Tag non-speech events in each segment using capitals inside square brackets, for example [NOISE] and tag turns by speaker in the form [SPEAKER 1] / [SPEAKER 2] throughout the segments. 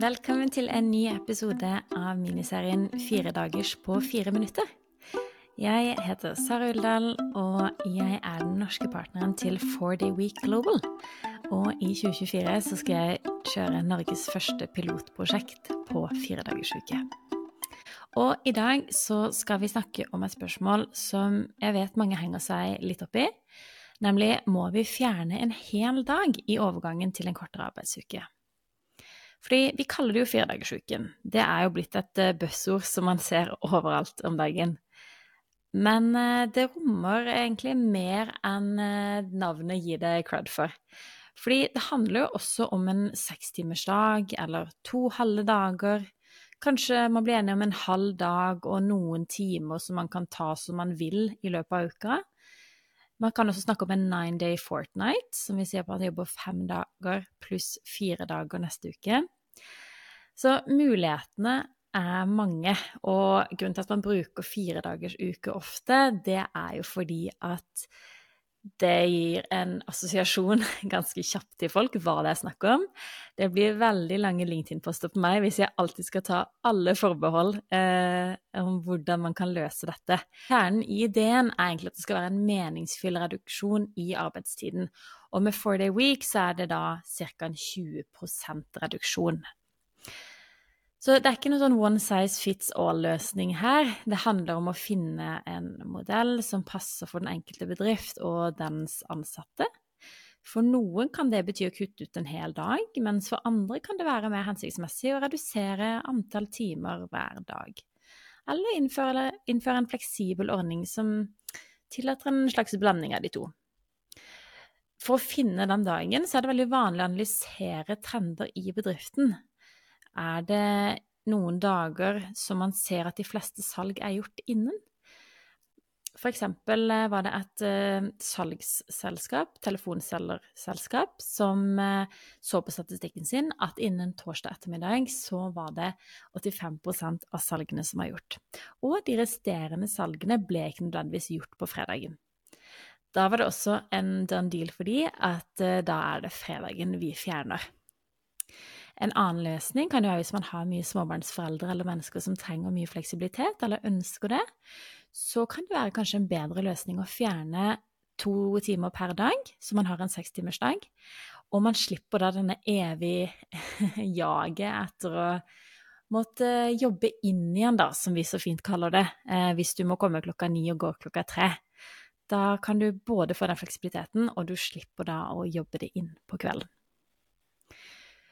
[SPEAKER 1] Velkommen til en ny episode av miniserien Fire dagers på fire minutter. Jeg heter Sara Uldal, og jeg er den norske partneren til 4Day Week Global. Og i 2024 så skal jeg kjøre Norges første pilotprosjekt på firedagersuke. Og i dag så skal vi snakke om et spørsmål som jeg vet mange henger seg litt opp i. Nemlig må vi fjerne en hel dag i overgangen til en kortere arbeidsuke? Fordi vi kaller det jo firedagersuken. Det er jo blitt et eh, buzzord som man ser overalt om dagen. Men eh, det rommer egentlig mer enn eh, navnet gir det cred for. Fordi det handler jo også om en sekstimersdag eller to halve dager. Kanskje man blir enig om en halv dag og noen timer som man kan ta som man vil i løpet av uka. Man kan også snakke om en nine day fortnight, som vi sier på at man jobber fem dager pluss fire dager neste uke. Så mulighetene er mange, og grunnen til at man bruker fire dagers uke ofte, det er jo fordi at det gir en assosiasjon [LAUGHS] ganske kjapt til folk hva det er snakk om. Det blir veldig lange LinkedIn-poster på meg hvis jeg alltid skal ta alle forbehold eh, om hvordan man kan løse dette. Kjernen i ideen er egentlig at det skal være en meningsfull reduksjon i arbeidstiden. Og med four day week så er det da ca. en 20% reduksjon. Så det er ikke noe sånn one size fits all-løsning her. Det handler om å finne en modell som passer for den enkelte bedrift og dens ansatte. For noen kan det bety å kutte ut en hel dag, mens for andre kan det være mer hensiktsmessig å redusere antall timer hver dag. Eller innføre, innføre en fleksibel ordning som tillater en slags blanding av de to. For å finne den dagen så er det veldig vanlig å analysere trender i bedriften er det noen dager som man ser at de fleste salg er gjort innen? For eksempel eh, var det et uh, salgsselskap, telefonselgerselskap, som uh, så på statistikken sin at innen torsdag ettermiddag så var det 85% av salgene som var gjort. Og de resterende salgene ble ikke nødvendigvis gjort på fredagen. Da var det også en done deal for de at da er det fredagen vi fjerner. En annen løsning kan jo være hvis man har mye småbarnsforeldre eller mennesker som trenger mye fleksibilitet, eller ønsker det. Så kan det være kanskje en bedre løsning å fjerne to timer per dag, så man har en sekstimersdag. Og man slipper da denne evige [LAUGHS] jaget etter å måtte jobbe inn igjen, da, som vi så fint kaller det, eh, hvis du må komme klokka ni og gå klokka tre. Da kan du både få den fleksibiliteten, og du slipper da å jobbe det inn på kvelden.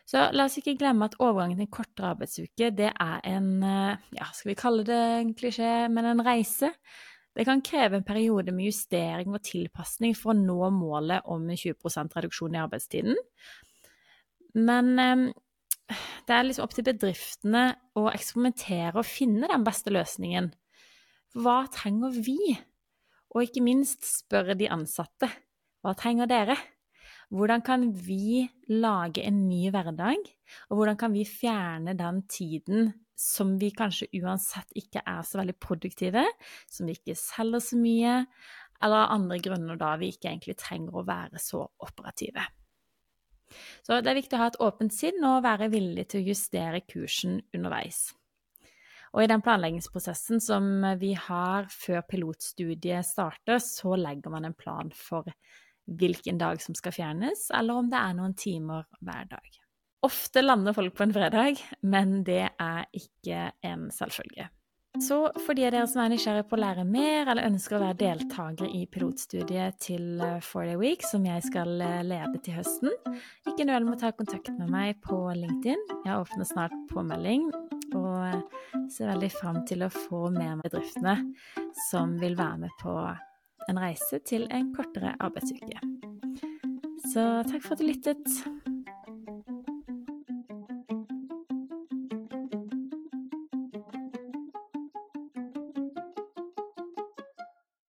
[SPEAKER 1] Så la oss ikke glemme at overgangen til en kortere arbeidsuke, det er en, eh, ja, skal vi kalle det en klisjé, men en reise. Det kan kreve en periode med justering og tilpasning for å nå målet om 20% reduksjon i arbeidstiden. Men eh, det er liksom opp til bedriftene å eksperimentere og finne den beste løsningen. Hva trenger vi? Og ikke minst spørre de ansatte. Hva trenger dere? Hvordan kan vi lage en ny hverdag, og hvordan kan vi fjerne den tiden som vi kanskje uansett ikke er så veldig produktive, som vi ikke selger så mye, eller av andre grunner da vi ikke egentlig trenger å være så operative. Så det er viktig å ha et åpent sinn og være villig til å justere kursen underveis. Og i den planleggingsprosessen som vi har før pilotstudiet starter, så legger man en plan for hvilken dag som skal fjernes, eller om det er noen timer hver dag. Ofte lander folk på en fredag, men det er ikke en selvfølge. Så for de av dere som er nysgjerrig på å lære mer, eller ønsker å være deltaker i pilotstudiet til eh, Four Day Week, som jeg skal eh, lede til høsten, ikke nøl med å ta kontakt med meg på LinkedIn. Jeg åpner snart påmelding, og eh, ser veldig fram til å få med meg bedriftene som vil være med på en reise til en kortere arbeidsuke. Så takk for at du lyttet.